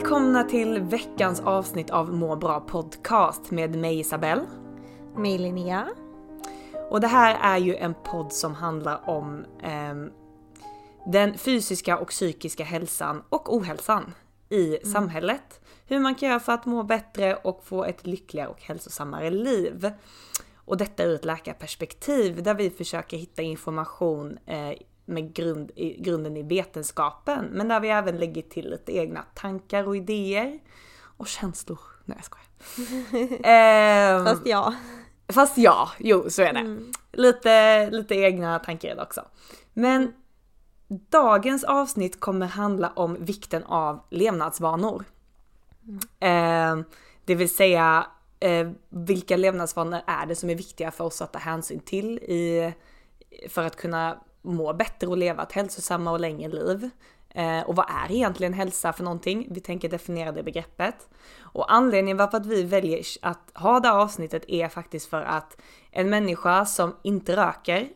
Välkomna till veckans avsnitt av Må bra podcast med mig Isabelle. Mig Linnea. Och det här är ju en podd som handlar om ehm, den fysiska och psykiska hälsan och ohälsan i samhället. Hur man kan göra för att må bättre och få ett lyckligare och hälsosammare liv. Och detta ur ett läkarperspektiv där vi försöker hitta information eh, med grund, i, grunden i vetenskapen. Men där vi även lägger till lite egna tankar och idéer. Och känslor. Nej jag skojar. Ehm, Fast ja. Fast ja, jo så är det. Lite, lite egna tankar också. Men dagens avsnitt kommer handla om vikten av levnadsvanor. Eh, det vill säga eh, vilka levnadsvanor är det som är viktiga för oss att ta hänsyn till i, för att kunna må bättre och leva ett hälsosamma och längre liv. Eh, och vad är egentligen hälsa för någonting? Vi tänker definiera det begreppet. Och anledningen varför att vi väljer att ha det här avsnittet är faktiskt för att en människa som inte röker,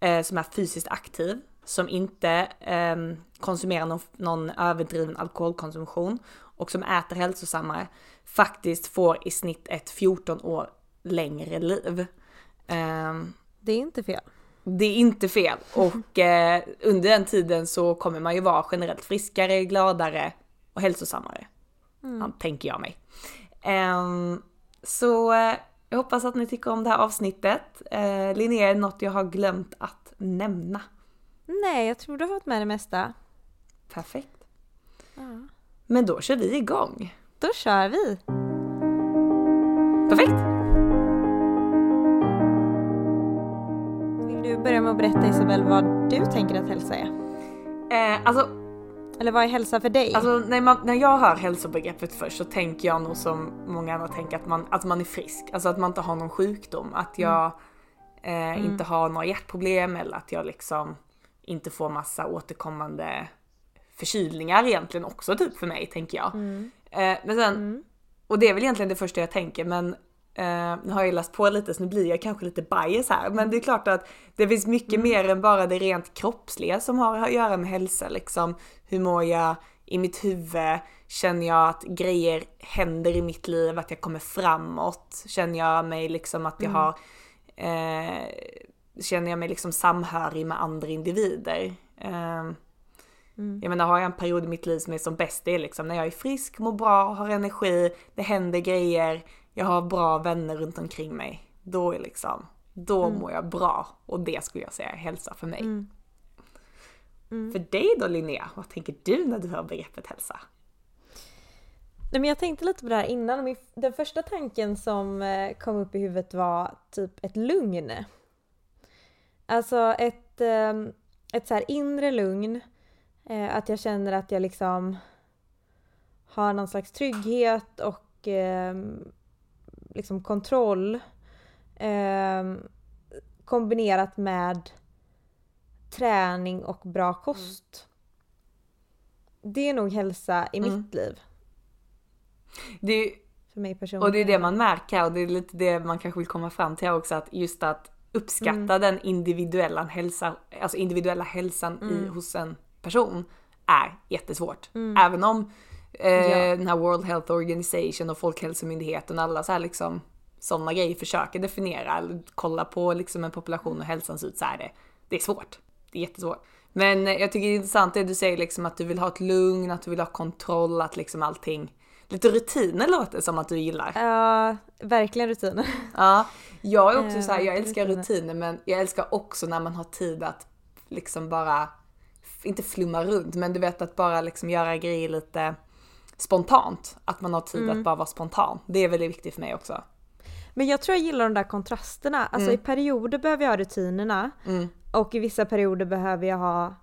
eh, som är fysiskt aktiv, som inte eh, konsumerar någon, någon överdriven alkoholkonsumtion och som äter hälsosammare faktiskt får i snitt ett 14 år längre liv. Ehm. Det är inte fel det är inte fel och eh, under den tiden så kommer man ju vara generellt friskare, gladare och hälsosammare. Ja, tänker jag mig. Ehm, så eh, jag hoppas att ni tycker om det här avsnittet. Uh, Linnea, är något jag har glömt att nämna? Nej, jag tror du har fått med det mesta. Perfekt. Men då kör vi igång. Då kör vi! Perfekt! Du börja med att berätta Isabel vad du tänker att hälsa är? Eh, alltså Eller vad är hälsa för dig? Alltså när, man, när jag hör hälsobegreppet först så tänker jag nog som många andra tänker att man, att man är frisk. Alltså att man inte har någon sjukdom. Att jag eh, inte har några hjärtproblem eller att jag liksom inte får massa återkommande förkylningar egentligen också typ för mig tänker jag. Eh, men sen, och det är väl egentligen det första jag tänker men eh, nu har jag läst på lite så nu blir jag kanske lite bias här men det är klart att det finns mycket mer än bara det rent kroppsliga som har att göra med hälsa liksom. Hur mår jag i mitt huvud? Känner jag att grejer händer i mitt liv? Att jag kommer framåt? Känner jag mig liksom att jag har eh, Känner jag mig liksom samhörig med andra individer? Eh, Jag menar har jag en period i mitt liv som är som bäst, det är liksom när jag är frisk, mår bra, har energi, det händer grejer, jag har bra vänner runt omkring mig. Då är liksom, då mår jag bra och det skulle jag säga är hälsa för mig. För dig då Linnea, vad tänker du när du hör begreppet hälsa? Nej, men jag tänkte lite på det här innan. Den första tanken som eh, kom upp i huvudet var typ ett lugn. Alltså ett, ehm, ett så här inre lugn. Eh, Att jag känner att jag liksom har någon slags trygghet och ehm, liksom kontroll. ehm, Kombinerat med träning och bra kost. Det är nog hälsa i Mm. mitt liv. Det är, För mig personligen. och det är det man märker och det är lite det man kanske vill komma fram till också att just att uppskatta den individuella, hälsa, alltså individuella hälsan i, hos en person är jättesvårt. Även om eh, Ja. den här World Health Organization och Folkhälsomyndigheten och alla så här liksom sådana grejer försöker definiera kolla på liksom en population och hälsan ser ut så är det. Det är svårt. det är jättesvårt. Men jag tycker det är intressant det du säger liksom att du vill ha ett lugn, att du vill ha kontroll, att liksom allting Lite rutiner låter som att du gillar. Ja, verkligen rutiner. Ja, jag är också Eh, så här, jag älskar rutiner. rutiner men jag älskar också när man har tid att liksom bara, inte flumma runt, men du vet att bara liksom göra grejer lite spontant. Att man har tid Mm. att bara vara spontan. Det är väldigt viktigt för mig också. Men jag tror jag gillar de där kontrasterna. Alltså i perioder behöver jag ha rutinerna Mm. och i vissa perioder behöver jag ha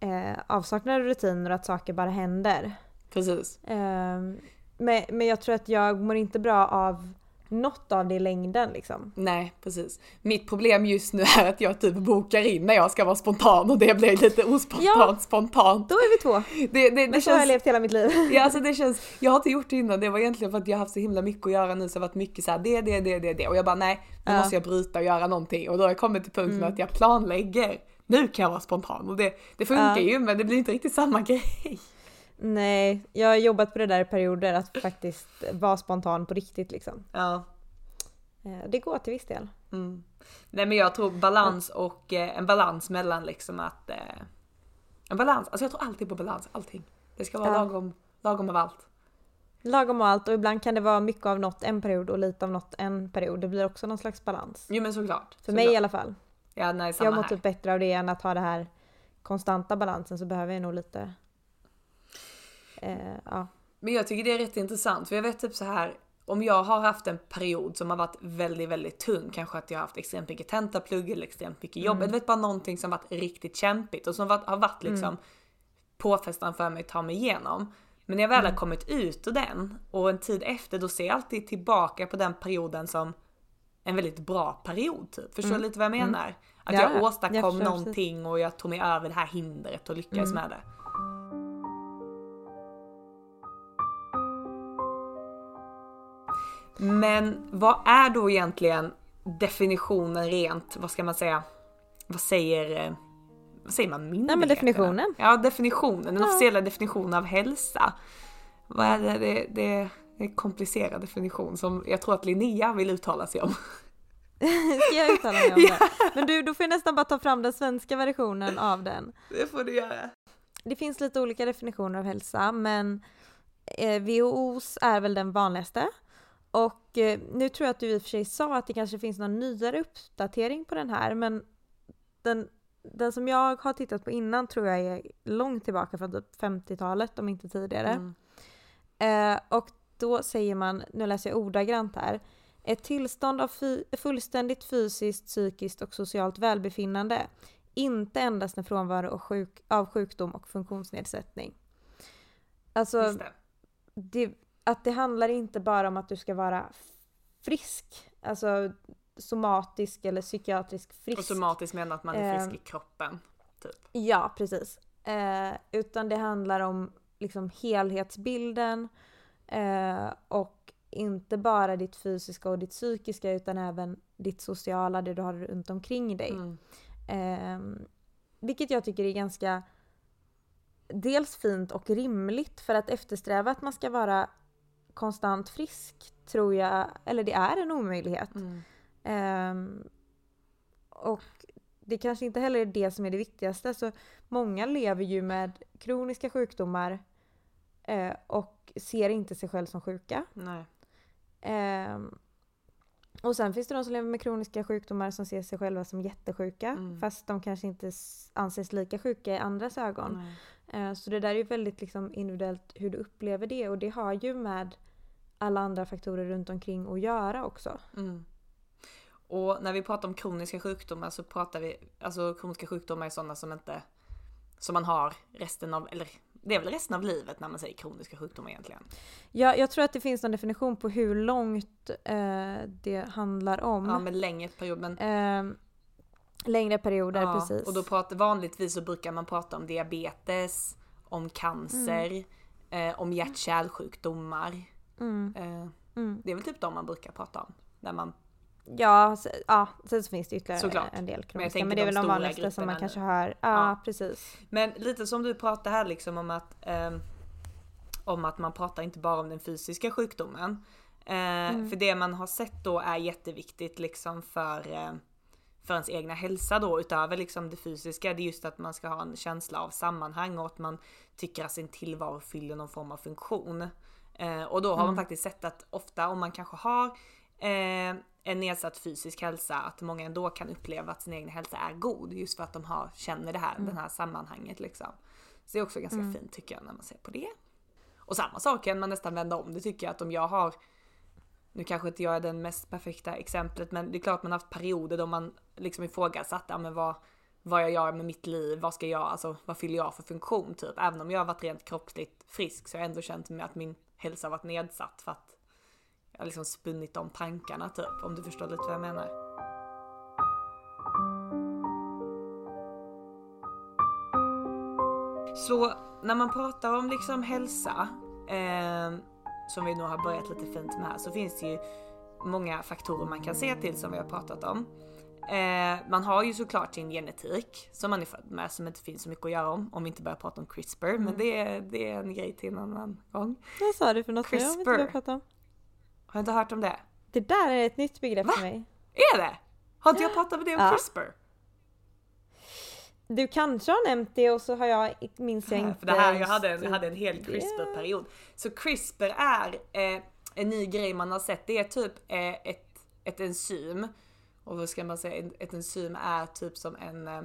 eh, avsaknad av rutiner och att saker bara händer. Precis. Ehm, men, men jag tror att jag mår inte bra av något av det i längden liksom. Nej, precis. Mitt problem just nu är att jag typ bokar in när jag ska vara spontan och det blir lite ospontant Ja. spontant. Då är vi två. Det, det, det Men så har jag känns... levt hela mitt liv. Ja, alltså det känns, jag har inte gjort det innan, det var egentligen för att jag har haft så himla mycket att göra nu så det har varit mycket så här, det, det, det, det, det och jag bara nej, nu Ja. Mm. måste jag bryta och göra någonting och då har jag kommit till punkten att jag planlägger. Nu kan jag vara spontan och det, det funkar Ja. ju men det blir inte riktigt samma grej. Nej, jag har jobbat på det där i perioder att faktiskt vara spontan på riktigt liksom. Ja. Eh, Det går till viss del. Mm. Nej men jag tror balans och eh, en balans mellan liksom att eh, en balans, alltså jag tror alltid på balans, allting. Det ska vara Ja. lagom, lagom av allt. Lagom och allt och ibland kan det vara mycket av något en period och lite av något en period. Det blir också någon slags balans. Jo men såklart. För mig i såklart. alla fall. Ja nej samma Jag mår typ bättre av det än att ha det här konstanta balansen så behöver jag nog lite... Eh, ja. Men jag tycker det är rätt intressant för jag vet typ så här om jag har haft en period som har varit väldigt, väldigt tung, kanske att jag har haft extremt mycket tentaplugg eller extremt mycket jobb, Mm. eller vet bara någonting som varit riktigt kämpigt och som varit, har varit liksom Mm. påfrestande för mig att ta mig igenom. Men när jag väl Mm. har kommit ut ur den och en tid efter då ser jag alltid tillbaka på den perioden som en väldigt bra period typ. Förstår du Mm. lite vad jag Mm. menar? Att Ja, jag ja. Jag åstadkom precis. någonting och jag tog mig över det här hindret och lyckades Mm. med det. Men vad är då egentligen definitionen rent, vad ska man säga, vad säger, eh, vad säger man myndigheterna? definitionen. Ja, definitionen, den Ja. officiella definitionen av hälsa. Vad är det? Det, det är en komplicerad definition som jag tror att Linnea vill uttala sig om. Ska jag uttala mig om det? Men du, då får jag nästan bara ta fram den svenska versionen av den. Det får du göra. Det finns lite olika definitioner av hälsa, men eh, WHOs är väl den vanligaste. Och eh, nu tror jag att du i och för sig sa att det kanske finns någon nyare uppdatering på den här, men den, den som jag har tittat på innan tror jag är långt tillbaka från typ 50-talet, om inte tidigare. Mm. Eh, och då säger man, nu läser jag ordagrant här, ett tillstånd av fullständigt fysiskt, psykiskt och socialt välbefinnande. Inte endast en frånvaro av, sjuk- av sjukdom och funktionsnedsättning. Alltså, det. det, att det handlar inte bara om att du ska vara frisk, alltså somatisk eller psykiatrisk frisk. Och somatiskt menar att man är frisk Eh, i kroppen. Typ. Ja, precis. Eh, utan det handlar om liksom helhetsbilden eh, och inte bara ditt fysiska och ditt psykiska utan även ditt sociala, det du har runt omkring dig. Mm. Eh, vilket jag tycker är ganska dels fint och rimligt för att eftersträva att man ska vara konstant frisk tror jag, eller det är en omöjlighet. Mm. Ehm, och det kanske inte heller är det som är det viktigaste. Så många lever ju med kroniska sjukdomar eh, och ser inte sig själv som sjuka. Ehm, och sen finns det de som lever med kroniska sjukdomar som ser sig själva som jättesjuka Mm. fast de kanske inte anses lika sjuka i andras ögon. Nej. Eh, Så det där är ju väldigt liksom individuellt hur du upplever det och det har ju med alla andra faktorer runt omkring att göra också. Mm. Och när vi pratar om kroniska sjukdomar så pratar vi, alltså kroniska sjukdomar är sådana som inte, som man har resten av, eller det är väl resten av livet när man säger kroniska sjukdomar egentligen. Ja, jag tror att det finns någon definition på hur långt eh, det handlar om. Ja men längre period men Ehm, längre perioder, ja, precis. Och då pratar, vanligtvis så brukar man prata om diabetes, om cancer, eh, om hjärt-kärlsjukdomar. Mm, Eh, mm. det är väl typ de man brukar prata om. När man, Ja, så, ja, sen så finns det ytterligare Såklart. en del kroniska. tänker Men, det är de väl de vanligaste som man kanske hör. Ja, Ja. precis. Men lite som du pratar här liksom om att ehm, om att man pratar inte bara om den fysiska sjukdomen. Eh, Mm. För det man har sett då är jätteviktigt liksom för, eh, för ens egna hälsa då utöver liksom det fysiska. Det är just att man ska ha en känsla av sammanhang och att man tycker att sin tillvaro fyller någon form av funktion. Eh, och då har man Mm. faktiskt sett att ofta om man kanske har eh, en nedsatt fysisk hälsa att många ändå kan uppleva att sin egen hälsa är god just för att de har, känner det här, Mm. den här sammanhanget liksom. Så det är också ganska Mm. fint tycker jag när man ser på det. Och samma sak kan man nästan vända om det tycker jag att om jag har nu kanske inte jag är den mest perfekta exemplet men det är klart man har haft perioder då man liksom ifrågasatt ja, men vad, vad jag gör med mitt liv, vad ska jag, alltså vad fyller jag för funktion typ. Även om jag har varit rent kroppsligt frisk så har jag ändå känt med att min hälsa har varit nedsatt för att jag har liksom spunnit de tankarna typ. Om du förstår lite vad jag menar. Så när man pratar om liksom hälsa, eh, som vi nog har börjat lite fint med här, så finns det ju många faktorer man kan se till som vi har pratat om. Eh, man har ju såklart sin genetik som man är född med som inte finns så mycket att göra om, om vi inte börjar prata om CRISPR, men det är, det är en grej till en annan gång. Vad sa du för något nu? Jag vet inte jag CRISPR. pratar om. Har du inte hört om det? Det där är ett nytt begrepp för mig. Är det? Har inte jag pratat med dig om Ja. CRISPR? Du kanske har nämnt det och så har jag, minns jag inte. För det här, jag hade en, jag hade en hel. CRISPR-period. Så CRISPR är eh, en ny grej man har sett. Det är typ eh, ett, ett enzym. Och vad ska man säga? Ett- enzym är typ som en... Eh,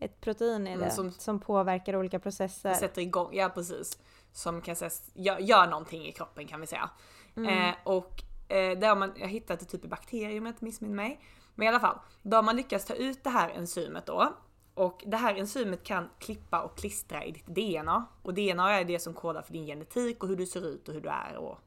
Ett protein är Mm, det, som- som, påverkar olika processer. sätter igång, ja precis. Som kan sägas, gör, gör någonting i kroppen kan vi säga. Mm. Eh, och eh, det har man, jag hittat det typ i bakterier om jag inte missminner mig. Men i alla fall, då har man lyckats ta ut det här enzymet då. Och det här enzymet kan klippa och klistra i ditt DNA. Och DNA är det som kodar för din genetik och hur du ser ut och hur du är och,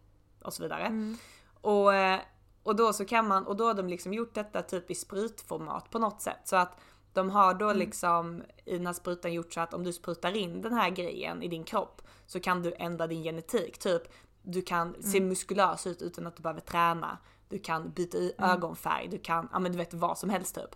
och så vidare. Och, eh, och då så kan man, och då har de liksom gjort detta typ i sprutformat på något sätt. Så att de har då liksom i den här sprutan gjort så att om du sprutar in den här grejen i din kropp så kan du ändra din genetik. Typ du kan se muskulös ut utan att du behöver träna. Du kan byta i ögonfärg, du kan, ja men du vet vad som helst typ.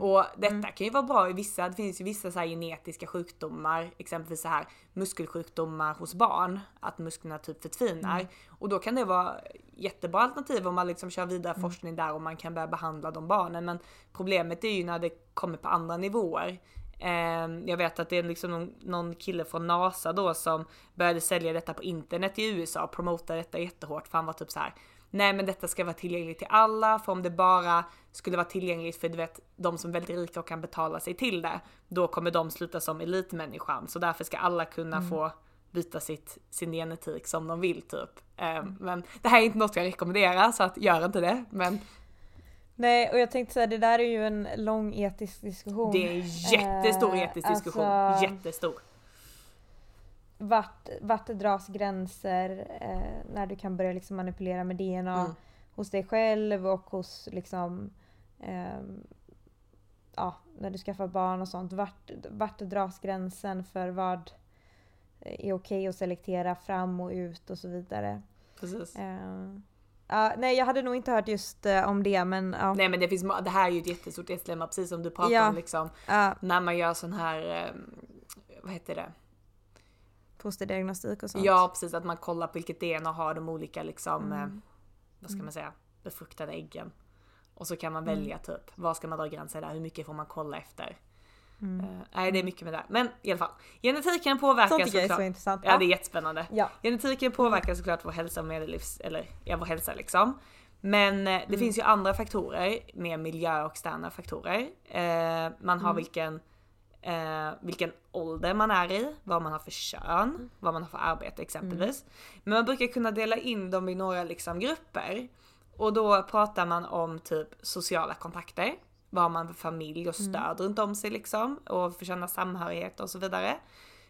Och detta kan ju vara bra i vissa, det finns ju vissa så genetiska sjukdomar, exempelvis så här muskelsjukdomar hos barn, att musklerna typ förtvinar. Och då kan det vara jättebra alternativ om man liksom kör vidare forskning där och man kan börja behandla de barnen. Men problemet är ju när det kommer på andra nivåer. Eh, Jag vet att det är liksom någon, någon kille från NASA då som började sälja detta på internet i USA och promotade detta jättehårt för han var typ så här. Nej men detta ska vara tillgängligt till alla för om det bara skulle vara tillgängligt för du vet de som är väldigt rika och kan betala sig till det. Då kommer de sluta som elitmänniskan så därför ska alla kunna få byta sitt, sin genetik som de vill typ. Eh, Men det här är inte något jag rekommenderar så att gör inte det. Men Nej, och jag tänkte säga det där är ju en lång etisk diskussion. det är jättestor Eh, etisk diskussion. alltså- Jättestor. Vart, vart det dras gränser eh, när du kan börja liksom manipulera med DNA Mm. hos dig själv och hos liksom ehm, ja, när du skaffar barn och sånt. Vart, vart dras gränsen för vad är okej att selektera fram och ut och så vidare. Precis. Eh, ja, nej, jag hade nog inte hört just eh, om det men ja. Nej men det finns, det här är ju ett jättestort dilemma precis som du pratar Ja. om liksom. När man gör sån här, eh, vad heter det? Fosterdiagnostik och sånt. Ja precis, att man kollar på vilket DNA har de olika liksom, Mm. eh, vad ska man säga, befruktade äggen. Och så kan man Mm. välja typ, var ska man dra gränsen där, hur mycket får man kolla efter? Mm. Eh, nej det är mycket med det. Men i alla fall, genetiken påverkar Sånt såklart. så intressant. Ja det är jättespännande. Ja. Genetiken påverkar såklart vår hälsa och medellivs, eller ja vår hälsa liksom. Men eh, det Mm. finns ju andra faktorer, mer miljö och externa faktorer. Eh, man har Mm. vilken, eh, vilken ålder man är i, vad man har för kön, Mm. vad man har för arbete exempelvis. Men man brukar kunna dela in dem i några liksom grupper. Och då pratar man om typ sociala kontakter. Vad har man för familj och stöd runt om sig liksom och för känna samhörighet och så vidare.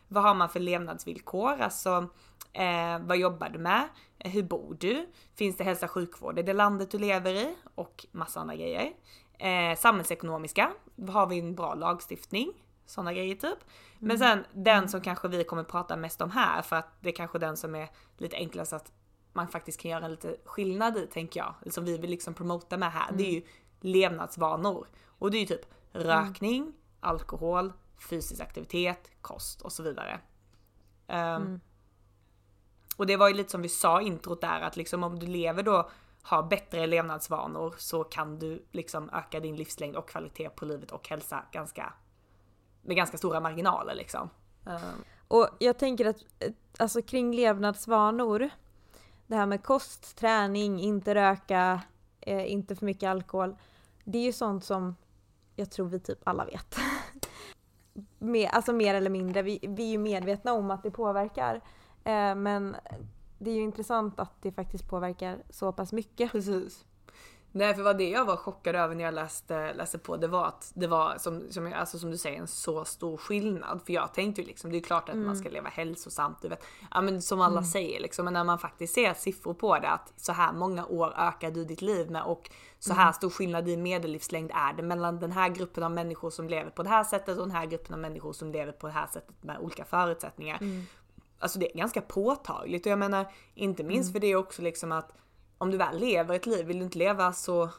Vad har man för levnadsvillkor? Alltså eh, vad jobbar du med? Eh, hur bor du? Finns det hälso och sjukvård i det landet du lever i? Och massa andra grejer. Eh, samhällsekonomiska. Har vi en bra lagstiftning? Sådana grejer typ. Men sen den som kanske vi kommer prata mest om här för att det är kanske den som är lite enklast att man faktiskt kan göra en lite skillnad i tänker jag. Som vi vill liksom promota med här. Det är ju levnadsvanor. Och det är ju typ rökning, alkohol, fysisk aktivitet, kost och så vidare. Ehm, Och det var ju lite som vi sa i introt där att liksom om du lever då, ha bättre levnadsvanor så kan du liksom öka din livslängd och kvalitet på livet och hälsa ganska med ganska stora marginaler liksom. Um. Och jag tänker att alltså kring levnadsvanor, det här med kost, träning, inte röka, eh, inte för mycket alkohol. Det är ju sånt som jag tror vi typ alla vet. mer, alltså mer eller mindre. Vi, vi är ju medvetna om att det påverkar. Eh, men det är ju intressant att det faktiskt påverkar så pass mycket. Precis. Nej för vad det jag var chockad över när jag läste, läste på det var att det var som, som, alltså som du säger en så stor skillnad. För jag tänkte ju liksom det är klart att mm. man ska leva hälsosamt. Du vet. Ja, men som alla mm. säger liksom. Men när man faktiskt ser siffror på det att så här många år ökar du ditt liv med och så här mm. stor skillnad i medellivslängd är det mellan den här gruppen av människor som lever på det här sättet och den här gruppen av människor som lever på det här sättet med olika förutsättningar. Mm. Alltså det är ganska påtagligt och jag menar inte minst mm. för det också liksom att om du väl lever ett liv, vill du inte leva så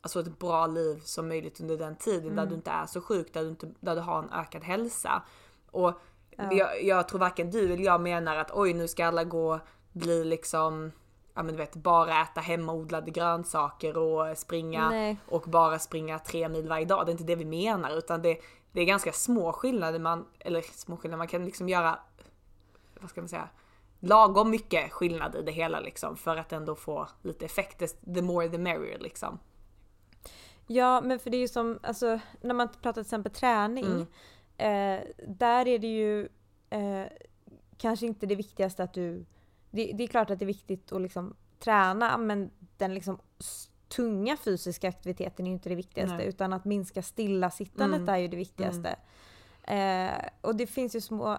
alltså ett bra liv som möjligt under den tiden mm. där du inte är så sjuk, där du, inte, där du har en ökad hälsa. Och ja. jag, jag, tror varken du eller jag menar att oj nu ska alla gå bli liksom ja men du vet bara äta hemmaodlade grönsaker och springa Nej. och bara springa tre mil varje dag. Det är inte det vi menar utan det, det är ganska små skillnader man, eller små skillnader, man kan liksom göra, vad ska man säga, lagom mycket skillnad i det hela liksom för att ändå få lite effekt. The more the merrier liksom. Ja, men för det är ju som, alltså när man pratar till exempel träning, mm. eh, där är det ju eh, kanske inte det viktigaste att du, det, det, är klart att det är viktigt att liksom träna, men den liksom tunga fysiska aktiviteten är ju inte det viktigaste, Nej. utan att minska stillasittandet mm. är ju det viktigaste. Mm. Eh, och det finns ju små,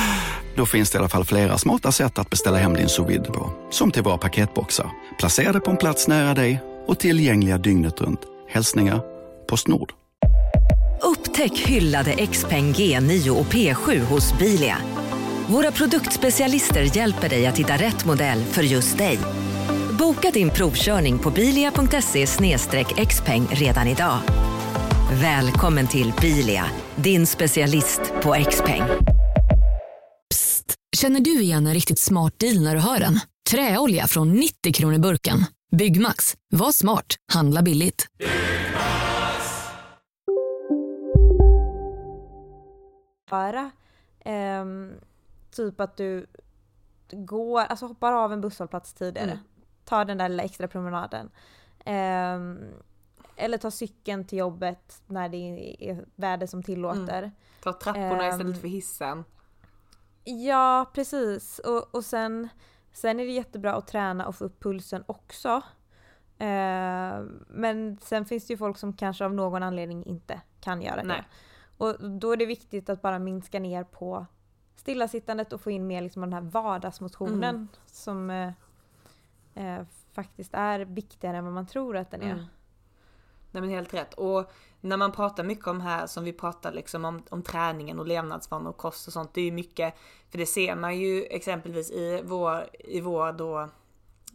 Då finns det i alla fall flera smarta sätt att beställa hem din sous på. Som till våra paketboxar, placerade på en plats nära dig och tillgängliga dygnet runt. Hälsningar Postnord. Upptäck hyllade XPeng G9 och P7 hos Bilia. Våra produktspecialister hjälper dig att hitta rätt modell för just dig. Boka din provkörning på bilia.se xpeng redan idag. Välkommen till Bilia, din specialist på X-peng. Känner du igen en riktigt smart deal när du hör den? Träolja från 90 kronor burken. Byggmax. Var smart. Handla billigt. Bara eh, typ att du går, alltså hoppar av en busshållplats tidigare. Mm. Tar den där lilla extra promenaden. Eh, eller tar cykeln till jobbet när det är väder som tillåter. Mm. Ta trapporna eh, istället för hissen. Ja, precis. Och, och sen, sen är det jättebra att träna och få upp pulsen också. Eh, men sen finns det ju folk som kanske av någon anledning inte kan göra Nej. det. Och då är det viktigt att bara minska ner på stillasittandet och få in mer liksom den här vardagsmotionen mm. som eh, eh, faktiskt är viktigare än vad man tror att den är. Mm. Nej men helt rätt. Och när man pratar mycket om här som vi pratar liksom om, om träningen och levnadsvanor och kost och sånt. Det är ju mycket, för det ser man ju exempelvis i vår, i vår då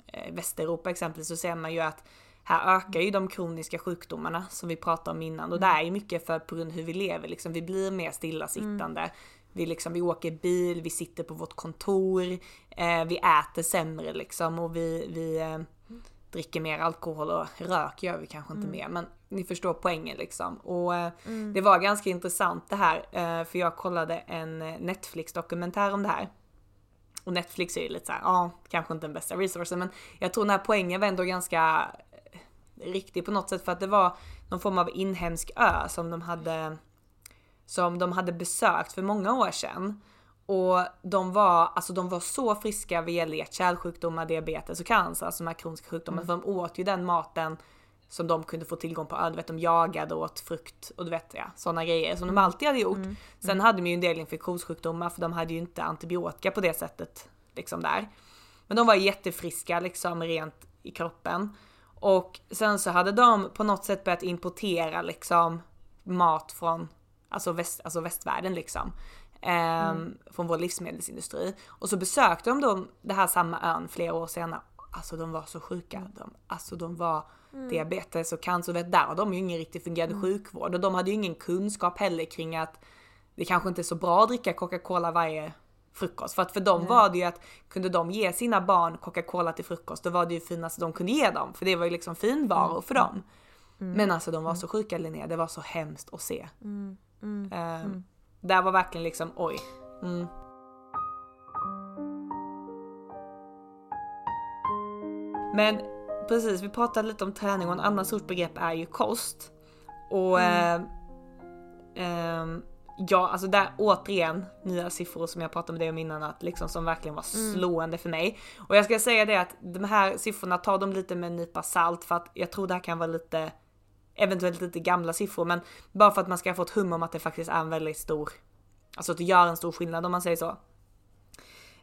eh, Västeuropa exempelvis så ser man ju att här ökar ju de kroniska sjukdomarna som vi pratade om innan och det är ju mycket för på grund av hur vi lever liksom. Vi blir mer stillasittande. Mm. Vi, liksom, vi åker bil, vi sitter på vårt kontor, eh, vi äter sämre liksom och vi, vi eh, dricker mer alkohol och rök gör vi kanske inte mm. mer men ni förstår poängen liksom. Och eh, mm. det var ganska intressant det här eh, för jag kollade en Netflix dokumentär om det här. Och Netflix är ju lite såhär, ja kanske inte den bästa resourcen men jag tror den här poängen var ändå ganska eh, riktig på något sätt för att det var någon form av inhemsk ö som de hade som de hade besökt för många år sedan. Och de var, alltså de var så friska vad gäller hjärt-kärlsjukdomar, diabetes och cancer, alltså de här kroniska sjukdomarna. Mm. För de åt ju den maten som de kunde få tillgång på. Du vet de jagade och åt frukt och du vet ja, sådana grejer som de mm. alltid hade gjort. Mm. Sen hade de ju en del infektionssjukdomar för de hade ju inte antibiotika på det sättet liksom där. Men de var jättefriska liksom rent i kroppen. Och sen så hade de på något sätt börjat importera liksom mat från alltså, väst, alltså västvärlden liksom. Eh, Mm. Från vår livsmedelsindustri. Och så besökte de då det här samma ön flera år senare. Alltså de var så sjuka. De, alltså de var Mm. diabetes och cancer. Vet, där har de ju ingen riktigt fungerande Mm. sjukvård. Och de hade ju ingen kunskap heller kring att det kanske inte är så bra att dricka Coca-Cola varje frukost. För att för dem Nej. var det ju att kunde de ge sina barn Coca-Cola till frukost då var det ju finaste de kunde ge dem. För det var ju liksom finvaror Mm. för dem. Mm. Men alltså de var så sjuka Linnea, det var så hemskt att se. Mm. Mm. Eh, Mm. Där var verkligen liksom oj. Mm. Men precis, vi pratade lite om träning och en annan stort begrepp är ju kost. Och Mm. eh, ehm, ja, alltså där återigen nya siffror som jag pratade med dig om innan att liksom som verkligen var Mm. slående för mig. Och jag ska säga det att de här siffrorna tar de lite med en nypa salt för att jag tror det här kan vara lite eventuellt lite gamla siffror men bara för att man ska få ett hum om att det faktiskt är en väldigt stor, alltså att det gör en stor skillnad om man säger så.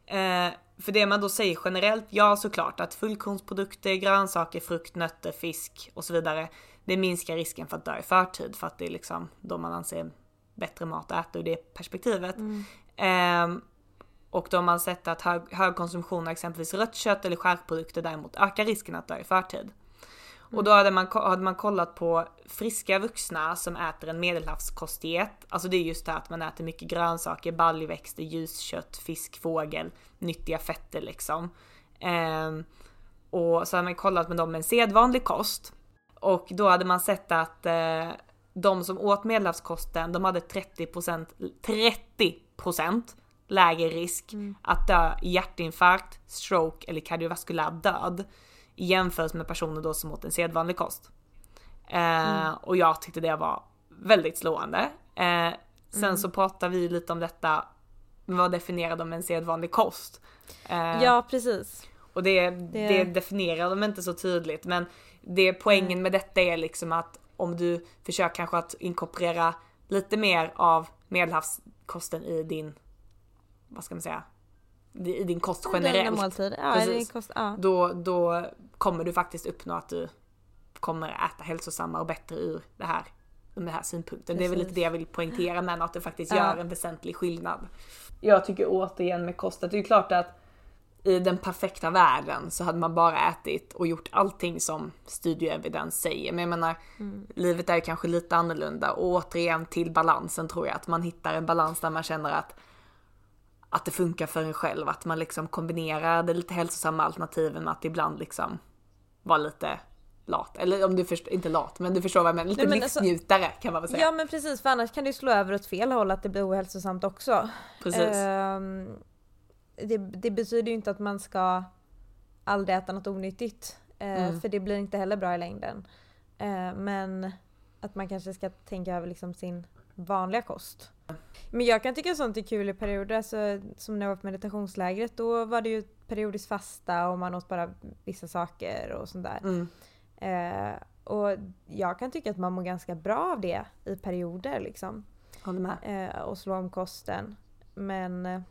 Eh, för det man då säger generellt, ja såklart att fullkornsprodukter, grönsaker, frukt, nötter, fisk och så vidare, det minskar risken för att dö i förtid för att det är liksom då man anser bättre mat att äta ur det perspektivet. Eh, och då har man sett att hög, hög konsumtion av exempelvis rött kött eller skärprodukter däremot ökar risken att dö i förtid. Och då hade man, hade man kollat på friska vuxna som äter en medelhavskostdiet. Alltså det är just det här att man äter mycket grönsaker, baljväxter, ljuskött, fisk, fågel, nyttiga fetter liksom. Ehm, och så hade man kollat med dem med en sedvanlig kost. Och då hade man sett att eh, de som åt medelhavskosten, de hade 30%, 30% lägre risk att dö i hjärtinfarkt, stroke eller kardiovaskulär död i jämförelse med personer då som åt en sedvanlig kost. Eh, Mm. Och jag tyckte det var väldigt slående. Eh, sen Mm. så pratar vi lite om detta, vad definierar de en sedvanlig kost? Eh, Ja, precis. och det, det... Det- definierar de inte så tydligt men det poängen med detta är liksom att om du försöker kanske att inkorporera lite mer av medelhavskosten i din, vad ska man säga, i din kost generellt. måltider. Ja, Precis. kost, ja. Då, då kommer du faktiskt uppnå att du kommer äta hälsosammare och bättre ur det här, den här synpunkten. Det är väl lite Precis. det jag vill poängtera med att det faktiskt Ja. gör en väsentlig skillnad. Jag tycker återigen med kost att det är klart att i den perfekta världen så hade man bara ätit och gjort allting som studieevidens säger. Men jag menar, Mm. livet är kanske lite annorlunda och återigen till balansen tror jag att man hittar en balans där man känner att att det funkar för en själv, att man liksom kombinerar det lite hälsosamma alternativen med att ibland liksom vara lite lat. Eller om du förstår, inte lat, men du förstår vad jag menar, lite Nej, men alltså- livsnjutare kan man väl säga. Ja men precis, för annars kan det ju slå över åt fel håll att det blir ohälsosamt också. Precis. Ehm, det, det betyder ju inte att man ska aldrig äta något onyttigt. eh, Mm. För det blir inte heller bra i längden. Eh, men att man kanske ska tänka över liksom sin vanliga kost. Men jag kan tycka sånt är kul i perioder. Alltså, som när jag var på meditationslägret då var det ju periodiskt fasta och man åt bara vissa saker och sånt där. Mm. Eh, och jag kan tycka att man mår ganska bra av det i perioder liksom. Håller med. Eh, och slå om kosten. Men eh,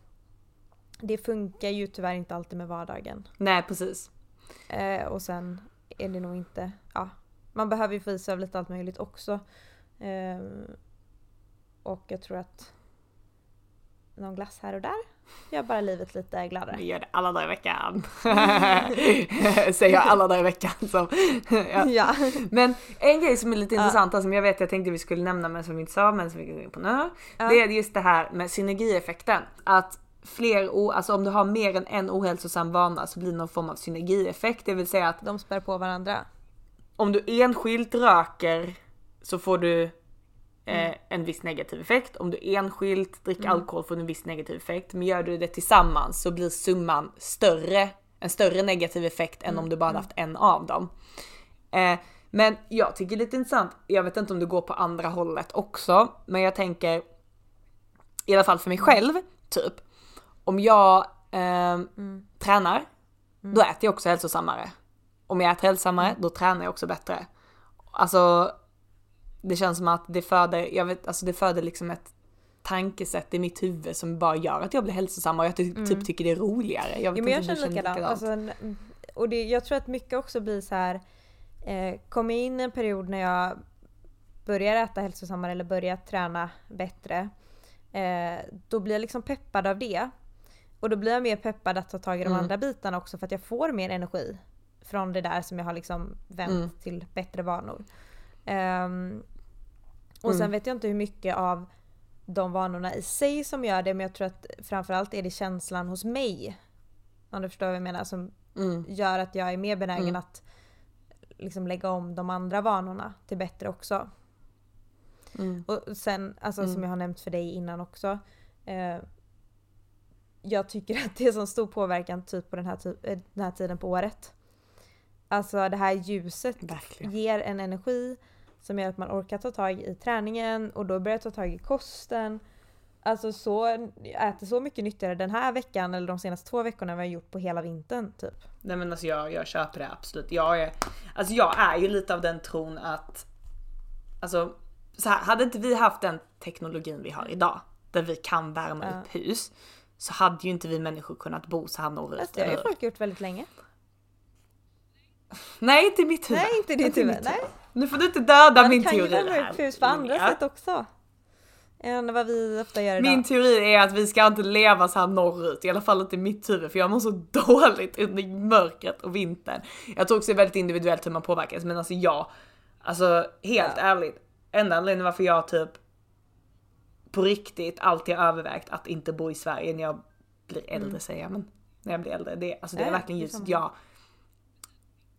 det funkar ju tyvärr inte alltid med vardagen. Nej precis. Eh, och sen är det nog inte, ja. Man behöver ju få i sig av lite allt möjligt också. Och jag tror att någon glass här och där gör bara livet lite gladare. Vi gör det alla dagar i veckan. Säger jag alla dagar i veckan. Så, ja. Ja. Men en grej som är lite Ja. intressant, som jag vet jag tänkte vi skulle nämna men som vi inte sa men som vi går in på nu. Ja. Det är just det här med synergieffekten. Att fler, alltså om du har mer än en ohälsosam vana så blir det någon form av synergieffekt. Det vill säga att De spär på varandra. om du enskilt röker så får du Mm. en viss negativ effekt. Om du enskilt dricker Mm. alkohol får du en viss negativ effekt. Men gör du det tillsammans så blir summan större, en större negativ effekt än Mm. om du bara hade haft en av dem. Eh, men jag tycker det är lite intressant, jag vet inte om det går på andra hållet också, men jag tänker i alla fall för mig själv, typ. Om jag eh, tränar, då äter jag också hälsosammare. Om jag äter hälsosammare, då tränar jag också bättre. Alltså, det känns som att det föder, jag vet, alltså det föder liksom ett tankesätt i mitt huvud som bara gör att jag blir hälsosammare och jag ty- Mm. typ tycker det är roligare. Jag vet Ja, men jag känner likadant. Alltså, och det, jag tror att mycket också blir så här. Eh, kom in en period när jag börjar äta hälsosammare eller börjar träna bättre. Eh, då blir jag liksom peppad av det. Och då blir jag mer peppad att ta tag i de Mm. andra bitarna också för att jag får mer energi från det där som jag har liksom vänt Mm. till bättre vanor. Ehm, och sen Mm. vet jag inte hur mycket av de vanorna i sig som gör det men jag tror att framförallt är det känslan hos mig. Om du förstår vad jag menar. Som Mm. gör att jag är mer benägen Mm. att liksom lägga om de andra vanorna till bättre också. Mm. Och sen, alltså Mm. som jag har nämnt för dig innan också. Eh, jag tycker att det är så stor påverkan typ på den här, eh, den här tiden på året. Alltså det här ljuset Verkligen. ger en energi som gör att man orkar ta tag i träningen och då börjar jag ta tag i kosten. Alltså så, jag äter så mycket nyttigare den här veckan eller de senaste två veckorna än vad jag gjort på hela vintern typ. Nej men alltså jag, jag köper det absolut. Jag är, alltså jag är ju lite av den tron att, alltså så här, hade inte vi haft den teknologin vi har idag, där vi kan värma Ja. upp hus, så hade ju inte vi människor kunnat bo så här norrut. Fast det har ju folk gjort väldigt länge. Nej inte i mitt huvud. Nej inte i ditt huvud. Nej. Nu får du inte döda Man min kan ju teori värma upp hus på andra Ja. sätt också. Än vad vi ofta gör idag. Min teori är att vi ska inte leva så här norrut, i alla fall inte i mitt huvud för jag mår så dåligt under mörkret och vintern. Jag tror också det är väldigt individuellt hur man påverkas men alltså jag, alltså helt ärligt, enda anledningen varför jag typ på riktigt alltid har övervägt att inte bo i Sverige när jag blir äldre Mm. säger jag men när jag blir äldre, det, alltså det Ja, är ja, verkligen just jag.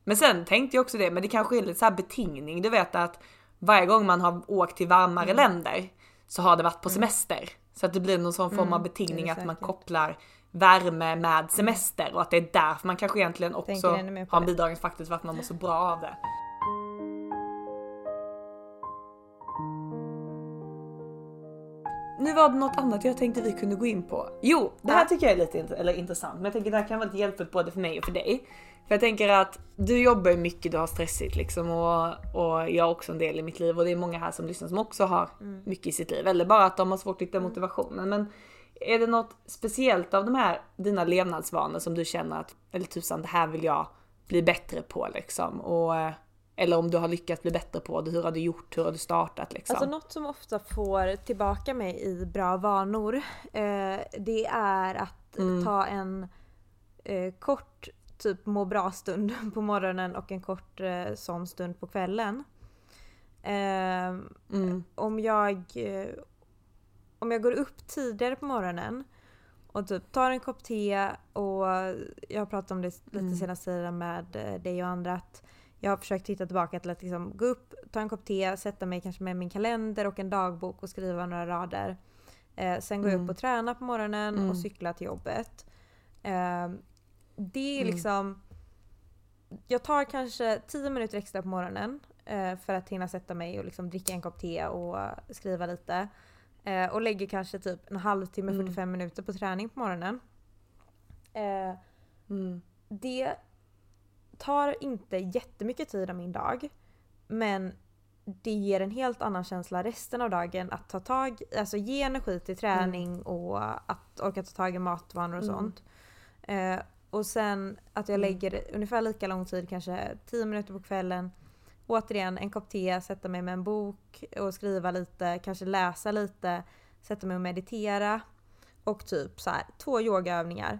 Men sen tänkte jag också det, men det kanske är lite så här betingning, du vet att varje gång man har åkt till varmare Mm. länder så har det varit på semester. Så att det blir någon sån form Mm, av är betingning att man kopplar värme med semester och att det är därför man kanske egentligen också har en bidragande faktor till varför man mår så bra av det. Nu var det något annat jag tänkte vi kunde gå in på. Jo, det här tycker jag är lite eller intressant, men jag tänker det här kan vara lite hjälpfullt både för mig och för dig. För jag tänker att du jobbar ju mycket, du har stressigt liksom och, och jag har också en del i mitt liv och det är många här som lyssnar som också har Mm. mycket i sitt liv. Eller bara att de har svårt att hitta motivationen. Men är det något speciellt av de här dina levnadsvanor som du känner att, eller tusan det här vill jag bli bättre på liksom? Och, eller om du har lyckats bli bättre på det, hur har du gjort, hur har du startat liksom? Alltså något som ofta får tillbaka mig i bra vanor eh, det är att Mm. ta en eh, kort typ må bra stund på morgonen och en kort eh, sån stund på kvällen. Eh, Mm. Om jag eh, om jag går upp tidigare på morgonen och typ tar en kopp te och jag har pratat om det lite Mm. senaste tiden med eh, dig och andra att jag har försökt hitta tillbaka till att liksom gå upp, ta en kopp te, sätta mig kanske med min kalender och en dagbok och skriva några rader. Eh, sen går jag Mm. upp och tränar på morgonen Mm. och cyklar till jobbet. Eh, det är Mm. liksom... Jag tar kanske 10 minuter extra på morgonen eh, för att hinna sätta mig och liksom dricka en kopp te och skriva lite. Eh, och lägger kanske typ en halvtimme, Mm. 45 minuter på träning på morgonen. Eh, Mm. det tar inte jättemycket tid av min dag. Men det ger en helt annan känsla resten av dagen att ta tag, alltså ge energi till träning och att orka ta tag i matvanor och Mm. sånt. Eh, och sen att jag Mm. lägger ungefär lika lång tid, kanske 10 minuter på kvällen. Återigen en kopp te, sätta mig med en bok och skriva lite, kanske läsa lite, sätta mig och meditera. Och typ så här, två yogaövningar.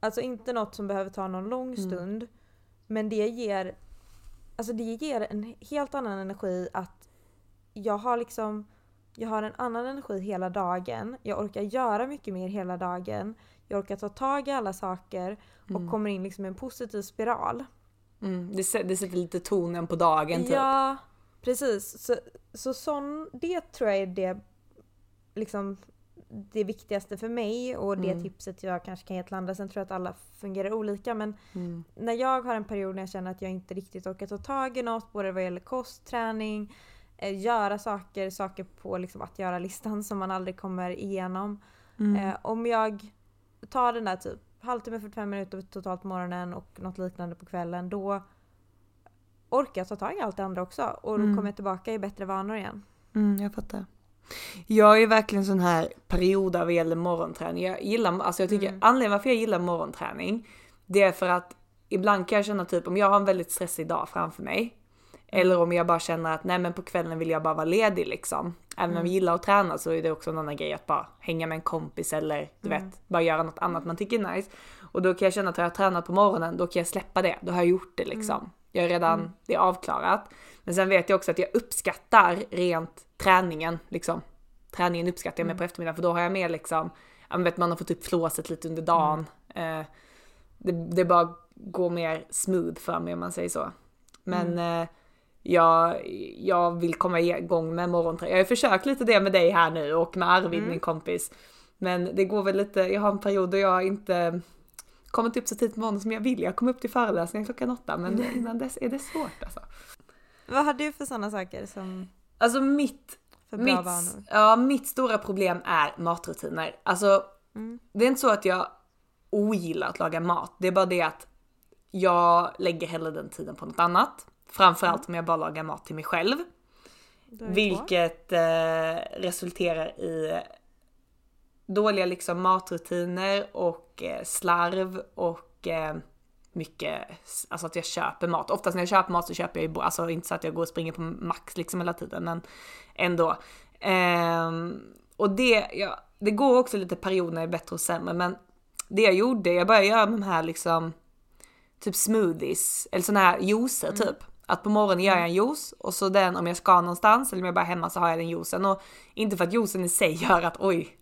Alltså inte något som behöver ta någon lång Mm. stund. Men det ger, alltså det ger en helt annan energi att jag har liksom jag har en annan energi hela dagen. Jag orkar göra mycket mer hela dagen. Jag orkar ta tag i alla saker och Mm. kommer in liksom i en positiv spiral. Mm. Det, det sätter lite tonen på dagen typ. Ja, precis. Så, så sån, det tror jag är det, liksom, det viktigaste för mig och det Mm. tipset jag kanske kan ge till andra. Sen tror jag att alla fungerar olika men Mm. när jag har en period när jag känner att jag inte riktigt orkar ta tag i något, både vad gäller kost, träning, eh, göra saker, saker på liksom att göra-listan som man aldrig kommer igenom. Mm. Eh, om jag tar den där typ halvtimme, 45 minuter totalt på morgonen och något liknande på kvällen, då orkar jag ta tag i allt det andra också och då Mm. kommer jag tillbaka i bättre vanor igen. Mm, jag fattar. Jag är verkligen sån här period vad gäller morgonträning. Jag gillar, alltså jag tycker Mm. anledningen varför jag gillar morgonträning, det är för att ibland kan jag känna typ om jag har en väldigt stressig dag framför mig Eller om jag bara känner att nej men på kvällen vill jag bara vara ledig liksom. Även om vi gillar att träna så är det också en annan grej att bara hänga med en kompis eller du Mm. vet, bara göra något annat man tycker är nice. Och då kan jag känna att har jag tränat på morgonen, då kan jag släppa det. Då har jag gjort det liksom. Jag är redan, Mm. det är avklarat. Men sen vet jag också att jag uppskattar rent träningen liksom. Träningen uppskattar jag mer på eftermiddagen för då har jag mer liksom, ja men vet man har fått upp flåset lite under dagen. Eh, det, det bara går mer smooth för mig om man säger så. Men eh, jag, jag vill komma igång med morgonträning. Jag har försökt lite det med dig här nu och med Arvid, min kompis. Men det går väl lite, jag har en period då jag inte kommit upp så tidigt på morgonen som jag vill. Jag kom upp till föreläsningen klockan åtta men innan dess är det svårt alltså. Vad har du för sådana saker som Alltså mitt, för bra mitt, vanor? ja, mitt stora problem är matrutiner. Alltså det är inte så att jag ogillar att laga mat. Det är bara det att jag lägger hellre den tiden på något annat. Framförallt om jag bara lagar mat till mig själv. Vilket eh, resulterar i dåliga liksom matrutiner och eh, slarv och eh, mycket, alltså att jag köper mat. Oftast när jag köper mat så köper jag ju, alltså inte så att jag går och springer på max liksom hela tiden men ändå. Ehm, och det, ja, det går också lite perioder bättre och sämre men det jag gjorde, jag började göra de här liksom typ smoothies eller såna här juicer typ. Att på morgonen gör jag en juice och så den om jag ska någonstans eller om jag bara är hemma så har jag den juicen. Och inte för att juicen i sig gör att oj,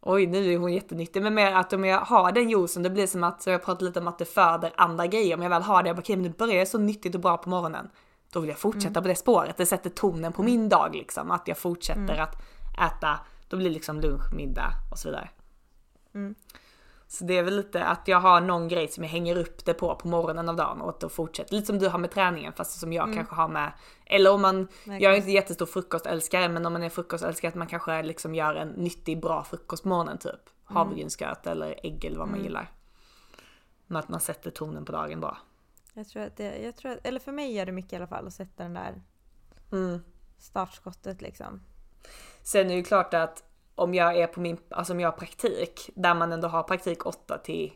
oj nu är hon jättenyttig. Men mer att om jag har den juicen det blir som att, så jag pratat lite om att det föder andra grejer. Om jag väl har det, jag bara okej men nu börjar jag så nyttigt och bra på morgonen. Då vill jag fortsätta på det spåret. Det sätter tonen på min dag liksom. Att jag fortsätter att äta, då blir det liksom lunch, middag och så vidare. Mm. Så det är väl lite att jag har någon grej som jag hänger upp det på på morgonen av dagen och då fortsätter. Lite som du har med träningen fast som jag kanske har med, eller om man, jag är inte jättestor frukostälskare men om man är frukostälskare att man kanske liksom gör en nyttig bra frukost på morgonen typ. Havregrynsgröt eller ägg eller vad man gillar. Men att man sätter tonen på dagen bra. Jag tror att det, jag tror att, eller för mig gör det mycket i alla fall att sätta den där Mm. startskottet liksom. Sen är det ju klart att om jag är på min, alltså om jag har praktik, där man ändå har praktik 8 till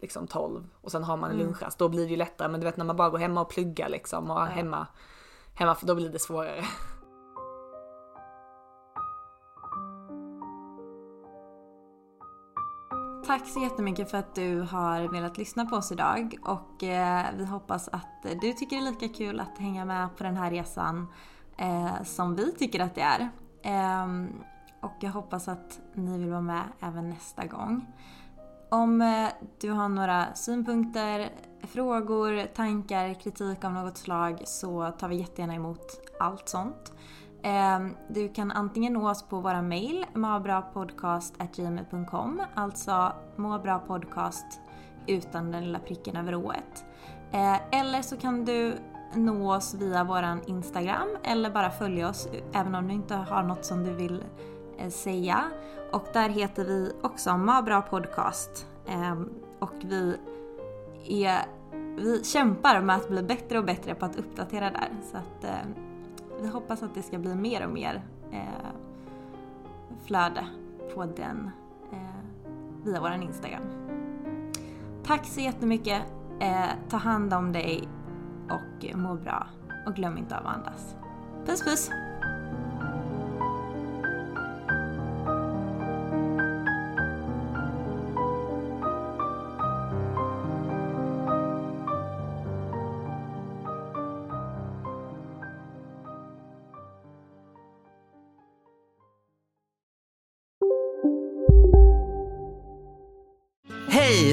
liksom 12 och sen har man en lunchrast, då blir det ju lättare. Men du vet när man bara går hemma och pluggar liksom och är hemma, hemma, för då blir det svårare. Tack så jättemycket för att du har velat lyssna på oss idag och eh, vi hoppas att du tycker det är lika kul att hänga med på den här resan eh, som vi tycker att det är. Ehm, och jag hoppas att ni vill vara med även nästa gång. Om eh, du har några synpunkter, frågor, tankar, kritik av något slag så tar vi jättegärna emot allt sånt. Ehm, du kan antingen nå oss på våra mail, mabrapodcast.gmail.com, alltså mabrapodcast utan den lilla pricken över ået. Eh, eller så kan du nå oss via våran Instagram eller bara följa oss även om du inte har något som du vill Eh, säga. Och där heter vi också Mabra Podcast. Ehm, och vi är, vi kämpar med att bli bättre och bättre på att uppdatera där. Så att eh, vi hoppas att det ska bli mer och mer eh, flöde på den via vår Instagram. Tack så jättemycket. Eh, ta hand om dig och må bra. Och glöm inte av att andas. Puss puss!